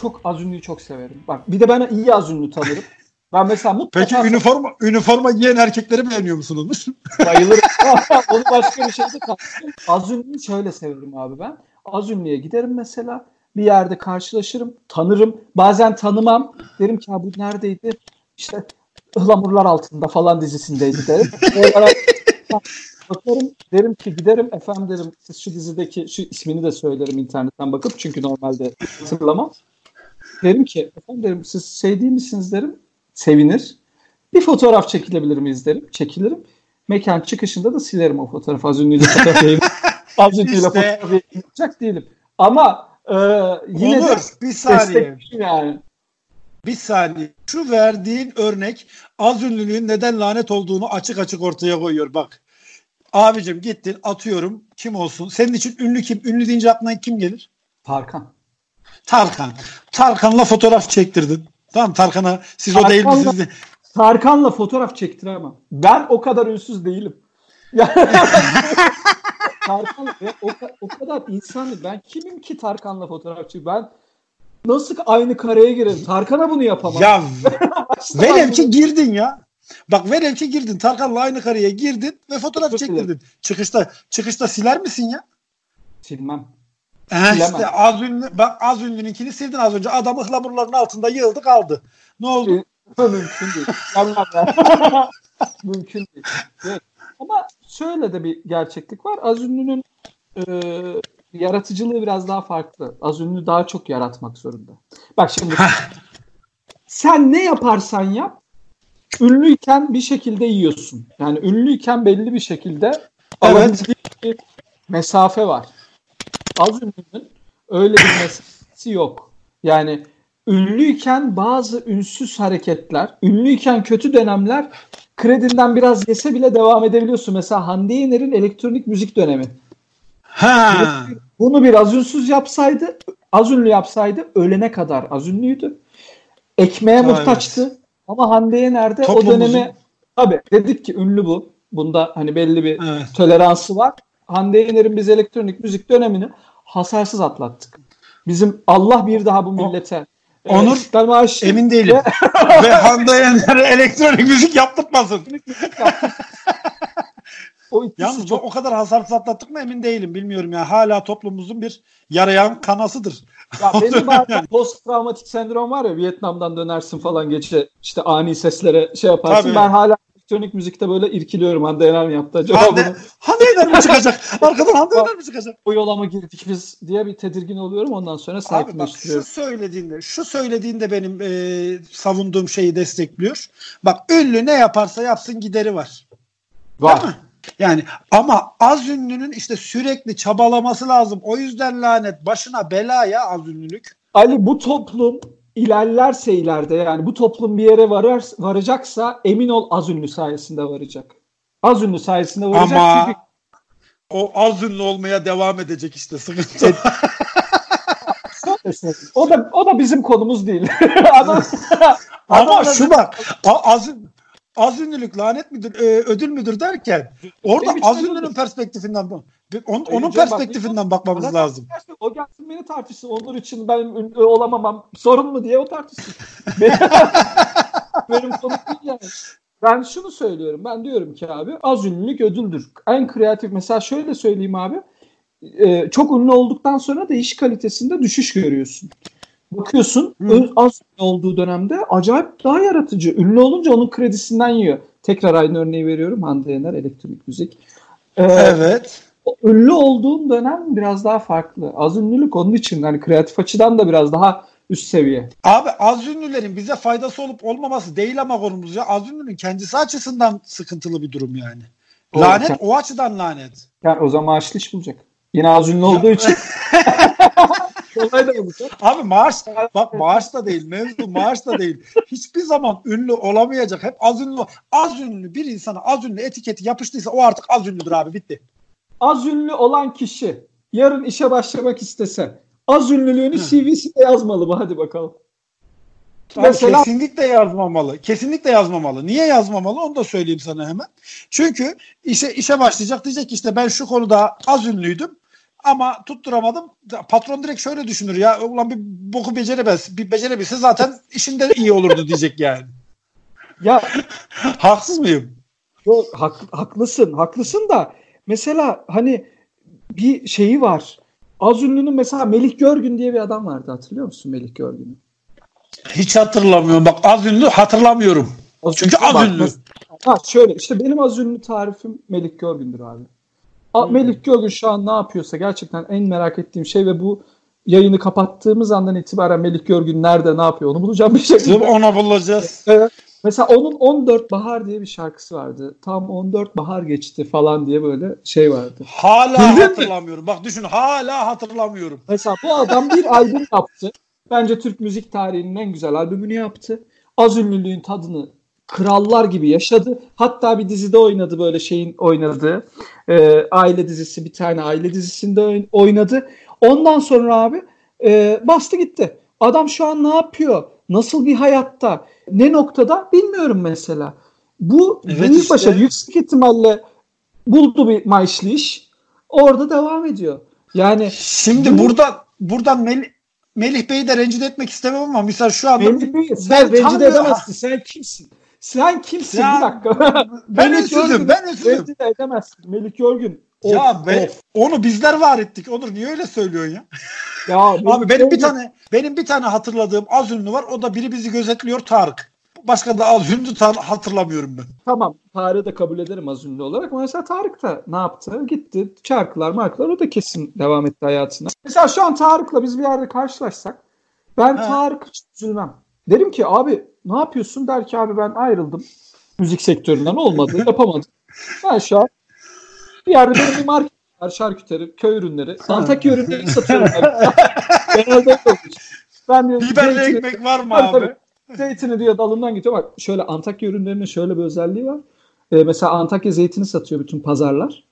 çok az ünlüyü çok severim. Bak bir de ben iyi az ünlü tanırım. Ben mesela mutlaka... Peki üniforma, üniforma giyen erkekleri beğeniyor musunuz? Bayılırım. Onu başka bir şeyde kalsın. Az ünlüyü şöyle severim abi ben. Az ünlüye giderim mesela. Bir yerde karşılaşırım. Tanırım. Bazen tanımam. Derim ki bu neredeydi? İşte Ihlamurlar altında falan dizisindeydi derim. bakarım derim ki giderim efendim derim siz şu dizideki şu ismini de söylerim internetten bakıp çünkü normalde hatırlamam. Derim ki efendim derim siz şey değil misiniz derim sevinir. Bir fotoğraf çekilebilir miyiz derim. Çekilirim. Mekan çıkışında da silerim o fotoğrafı. Az ünlüyle fotoğraf. Az ünlüyle işte... fotoğraf yayınlayacak değilim. Ama e, yine Olur, de bir saniye. yani. Bir saniye. Şu verdiğin örnek az ünlülüğün neden lanet olduğunu açık açık ortaya koyuyor. Bak. Abicim gittin atıyorum kim olsun? Senin için ünlü kim? Ünlü deyince aklına kim gelir? Tarkan. Tarkan. Tarkan'la fotoğraf çektirdin. Tamam Tarkan'a siz Tarkan'la, o değil misiniz? Tarkan'la fotoğraf çektiremem. Ben o kadar ünsüz değilim. Tarkan o, o kadar insan ben kimim ki Tarkan'la fotoğraf çek? Ben nasıl aynı kareye girerim? Tarkan'a bunu yapamam. Ya velev ki girdin ya. Bak velev ki girdin. Tarkan'la aynı kareye girdin ve fotoğraf çektirdin. Çıkışta çıkışta siler misin ya? Silmem. He işte az ünlü, bak az ünlününkini sildin az önce. Adam ıhlamurların altında yığıldı kaldı. Ne oldu? Mümkün değil. Mümkün değil. Evet. Ama şöyle de bir gerçeklik var. Az ünlünün e, yaratıcılığı biraz daha farklı. Az ünlü daha çok yaratmak zorunda. Bak şimdi sen ne yaparsan yap ünlüyken bir şekilde yiyorsun. Yani ünlüyken belli bir şekilde evet. bir mesafe var. Az ünlünün öyle bir mesafesi yok. Yani ünlüyken bazı ünsüz hareketler, ünlüyken kötü dönemler kredinden biraz yese bile devam edebiliyorsun. Mesela Hande Yener'in elektronik müzik dönemi. Ha. Bunu biraz ünsüz yapsaydı, az ünlü yapsaydı ölene kadar az ünlüydü. Ekmeğe muhtaçtı. Ama Hande Yener'de o döneme tabi dedik ki ünlü bu. Bunda hani belli bir evet. toleransı var. Hande Yener'in biz elektronik müzik dönemini hasarsız atlattık. Bizim Allah bir daha bu millete Onur ben maaş emin değilim. Ve Hande Yener'e elektronik müzik yaptırtmasın. o Yalnız çok... o kadar hasarsız atlattık mı emin değilim. Bilmiyorum ya. Hala toplumumuzun bir yarayan kanasıdır. Ya benim bazen post travmatik sendrom var ya Vietnam'dan dönersin falan geçe işte ani seslere şey yaparsın. Tabii. Ben hala elektronik müzikte böyle irkiliyorum. Hande Yener mi yaptı acaba Hande, bunu? Hande Yener mi çıkacak? Arkadan Hande Yener mi çıkacak? Bu yola mı girdik biz diye bir tedirgin oluyorum. Ondan sonra. Abi bak şu söylediğinde, şu söylediğinde benim e, savunduğum şeyi destekliyor. Bak ünlü ne yaparsa yapsın gideri var. Var. Yani ama az ünlünün işte sürekli çabalaması lazım. O yüzden lanet başına bela ya az ünlülük. Ali bu toplum ilerlerse ileride yani bu toplum bir yere varar, varacaksa emin ol az ünlü sayesinde varacak. Az ünlü sayesinde varacak. Ama çünkü... o az ünlü olmaya devam edecek işte sıkıntı. o da o da bizim konumuz değil. Ama, şu bak az az ünlülük lanet müdür, e, ödül müdür derken orada az ünlünün perspektifinden bu. On, onun perspektifinden bak, bakmamız lazım. o gelsin beni tartışsın. Onun için ben ünlü olamamam sorun mu diye o tartışsın. benim konum değil yani. Ben şunu söylüyorum. Ben diyorum ki abi az ünlülük ödüldür. En kreatif mesela şöyle söyleyeyim abi. E, çok ünlü olduktan sonra da iş kalitesinde düşüş görüyorsun. Bakıyorsun hmm. az ünlü olduğu dönemde acayip daha yaratıcı. Ünlü olunca onun kredisinden yiyor. Tekrar aynı örneği veriyorum. Hande Yener elektronik müzik. Ee, evet. Ünlü olduğun dönem biraz daha farklı. Az ünlülük onun için yani kreatif açıdan da biraz daha üst seviye. Abi az ünlülerin bize faydası olup olmaması değil ama konumuz ya. Az ünlünün kendisi açısından sıkıntılı bir durum yani. Lanet o açıdan lanet. Yani o zaman maaşlı iş bulacak. Yine az ünlü olduğu için. Kolay da olacak. Abi maaş bak maaş da değil mevzu maaş da değil. Hiçbir zaman ünlü olamayacak. Hep az ünlü az ünlü bir insana az ünlü etiketi yapıştıysa o artık az ünlüdür abi bitti. Az ünlü olan kişi yarın işe başlamak istese az ünlülüğünü CV'sine yazmalı mı? Hadi bakalım. Mesela... Kesinlikle yazmamalı. Kesinlikle yazmamalı. Niye yazmamalı onu da söyleyeyim sana hemen. Çünkü işe işe başlayacak diyecek ki işte ben şu konuda az ünlüydüm ama tutturamadım. Patron direkt şöyle düşünür ya ulan bir boku beceremez. Bir becerebilse zaten işinde iyi olurdu diyecek yani. Ya Haksız mıyım? Yok, hak, haklısın, haklısın da mesela hani bir şeyi var. Az ünlünün mesela Melih Görgün diye bir adam vardı hatırlıyor musun Melih Görgün'ü? Hiç hatırlamıyorum. Bak az ünlü hatırlamıyorum. Az Çünkü az bak, ünlü. Ha şöyle işte benim az ünlü tarifim Melih Görgün'dür abi. Hmm. Melih Görgün şu an ne yapıyorsa gerçekten en merak ettiğim şey ve bu yayını kapattığımız andan itibaren Melih Görgün nerede ne yapıyor onu bulacağım bir şekilde. Onu bulacağız. Evet. Mesela onun 14 Bahar diye bir şarkısı vardı. Tam 14 bahar geçti falan diye böyle şey vardı. Hala Bildin mi? hatırlamıyorum. Bak düşün hala hatırlamıyorum. Mesela bu adam bir albüm yaptı. Bence Türk müzik tarihinin en güzel albümünü yaptı. Az ünlülüğün tadını krallar gibi yaşadı. Hatta bir dizide oynadı böyle şeyin oynadığı. e, aile dizisi bir tane aile dizisinde oyn- oynadı. Ondan sonra abi e, bastı gitti. Adam şu an ne yapıyor? Nasıl bir hayatta? Ne noktada? Bilmiyorum mesela. Bu Evet büyük işte. başarı. Yüksek ihtimalle buldu bir maaşlı iş. Orada devam ediyor. Yani Şimdi Bu- burada buradan Melih, Melih Bey'i de rencide etmek istemem ama misal şu anda Melih Bey, sen rencide edemezsin. Sen kimsin? Sen kimsin? Ya, bir dakika. ben Görgün ben. Rencide edemezsin. Melik Görgün. Of, ya be, of. onu bizler var ettik. Onur niye öyle söylüyorsun ya? Ya Abi benim bir Görgün- tane benim bir tane hatırladığım az ünlü var. O da biri bizi gözetliyor Tarık. Başka da az ünlü tar- hatırlamıyorum ben. Tamam. Tarık'ı da kabul ederim az ünlü olarak. Ama mesela Tarık da ne yaptı? Gitti. Şarkılar markalar o da kesin devam etti hayatına. Mesela şu an Tarık'la biz bir yerde karşılaşsak ben Ha. Tarık hiç üzülmem. Derim ki abi ne yapıyorsun? Der ki abi ben ayrıldım. Müzik sektöründen olmadı. Yapamadım. Ben şu an bir yerde benim bir market var. Şarküteri, köy ürünleri. Antakya ürünleri satıyorum. Genelde. Ben diyor, Biberli zeytini- ekmek var mı Tabii, abi? Zeytini diyor dalından gidiyor. Bak şöyle Antakya ürünlerinin şöyle bir özelliği var. Ee, mesela Antakya zeytini satıyor bütün pazarlar.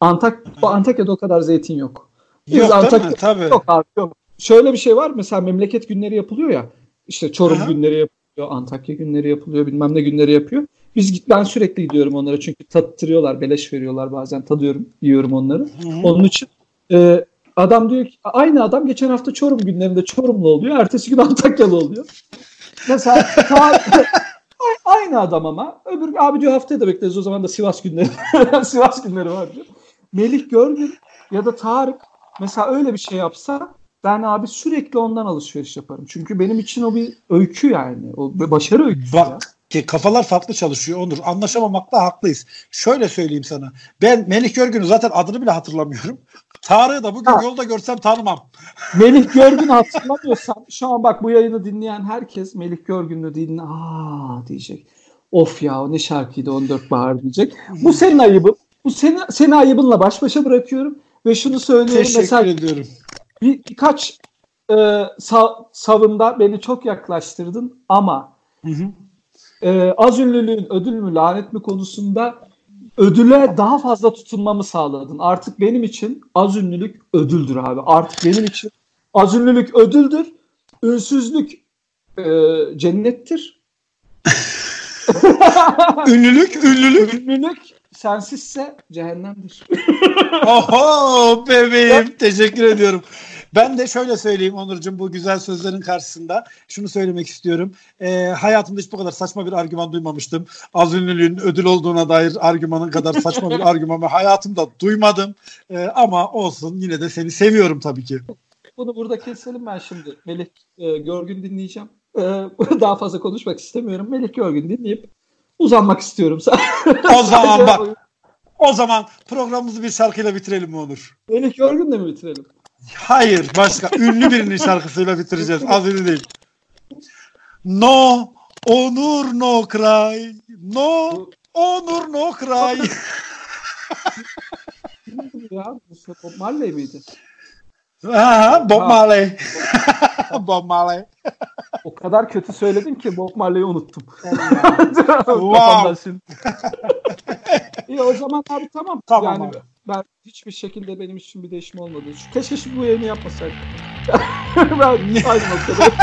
Antak bu Antakya'da o kadar zeytin yok. Biz Yok Antakya-? Tabii. Yok abi yok. Şöyle bir şey var. Mesela memleket günleri yapılıyor ya. İşte Çorum Aha. günleri yapılıyor, Antakya günleri yapılıyor, bilmem ne günleri yapıyor. Biz git- ben sürekli gidiyorum onlara çünkü tattırıyorlar, beleş veriyorlar bazen. Tadıyorum, yiyorum onları. Hı hı. Onun için e, adam diyor ki aynı adam geçen hafta Çorum günlerinde Çorumlu oluyor. Ertesi gün Antakyalı oluyor. Mesela ta- aynı adam ama öbür abi diyor haftaya da bekleriz o zaman da Sivas günleri Sivas günleri var diyor. Melih Görgün ya da Tarık mesela öyle bir şey yapsa ben abi sürekli ondan alışveriş yaparım. Çünkü benim için o bir öykü yani. O bir başarı öyküsü ya. Bak ki kafalar farklı çalışıyor Onur. Anlaşamamakta haklıyız. Şöyle söyleyeyim sana. Ben Melih Görgün'ün zaten adını bile hatırlamıyorum. Tarık'ı da bugün Ha. yolda görsem tanımam. Melih Görgün'ü hatırlamıyorsan şu an bak bu yayını dinleyen herkes Melih Görgün'ü dinle aa diyecek. Of ya o ne şarkıydı 14 Bahar diyecek. Bu senin ayıbın. Bu seni, seni ayıbınla baş başa bırakıyorum. Ve şunu söylüyorum Teşekkür mesela ediyorum. Bir, birkaç e, sa- savında beni çok yaklaştırdın ama Hı hı. e, az ünlülüğün ödül mü lanet mi konusunda ödüle daha fazla tutunmamı sağladın. Artık benim için az ünlülük ödüldür abi. Artık benim için az ünlülük ödüldür. Ünsüzlük e, cennettir. Ünlülük, ünlülük. Ünlülük sensizse cehennemdir. Oho bebeğim. Teşekkür ediyorum. Ben de şöyle söyleyeyim Onurcuğum bu güzel sözlerin karşısında. Şunu söylemek istiyorum. Ee, hayatımda hiç bu kadar saçma bir argüman duymamıştım. Az ünlülüğün ödül olduğuna dair argümanın kadar saçma bir argümanı hayatımda duymadım. Ee, ama olsun yine de seni seviyorum tabii ki. Bunu burada keselim ben şimdi. Melih e, Görgün dinleyeceğim. E, daha fazla konuşmak istemiyorum. Melih Görgün dinleyip uzanmak istiyorum. O zaman bak. O zaman programımızı bir şarkıyla bitirelim mi Onur? Melih Görgün'le mi bitirelim? Hayır başka ünlü birinin şarkısıyla bitireceğiz. Az ünlü değil. No Onur no cry. No Onur no cry. Ya? Bob Marley miydi? Aha, Bob Marley. Bob Marley. O kadar kötü söyledin ki Bob Marley'i unuttum. Wow. İyi o zaman abi tamam. Tamam yani abi. Ben hiçbir şekilde benim için bir değişim olmadı. Şu, keşke şu bu yayını yapmasaydık. ben aynı noktada.